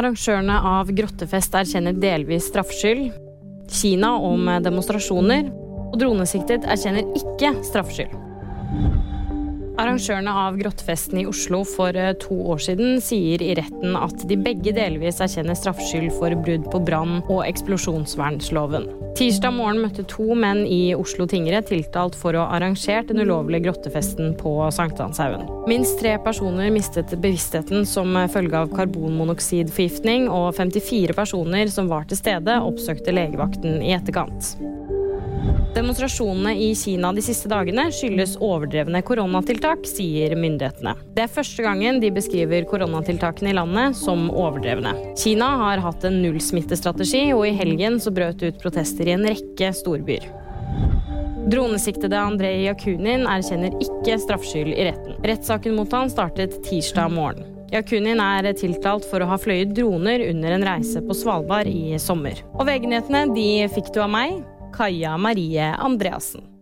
Arrangørene av grottefest erkjenner delvis straffskyld. Kina om demonstrasjoner. Og dronesiktet erkjenner ikke straffskyld. Arrangørene av grottefesten i Oslo for eh, to år siden sier i retten at de begge delvis erkjenner straffskyld for brudd på brann- og eksplosjonsvernsloven. Tirsdag morgen møtte to menn i Oslo tingrett tiltalt for å ha arrangert den ulovlige grottefesten på Sankthanshaugen. Minst tre personer mistet bevisstheten som følge av karbonmonoksidforgiftning, og 54 personer som var til stede, oppsøkte legevakten i etterkant. Demonstrasjonene i Kina de siste dagene skyldes overdrevne koronatiltak, sier myndighetene. Det er første gangen de beskriver koronatiltakene i landet som overdrevne. Kina har hatt en nullsmittestrategi, og i helgen så brøt ut protester i en rekke storbyer. Dronesiktede Andrej Jakunin erkjenner ikke straffskyld i retten. Rettssaken mot han startet tirsdag morgen. Jakunin er tiltalt for å ha fløyet droner under en reise på Svalbard i sommer. Og VG-nyhetene de fikk du av meg, Kaja Marie Andreassen.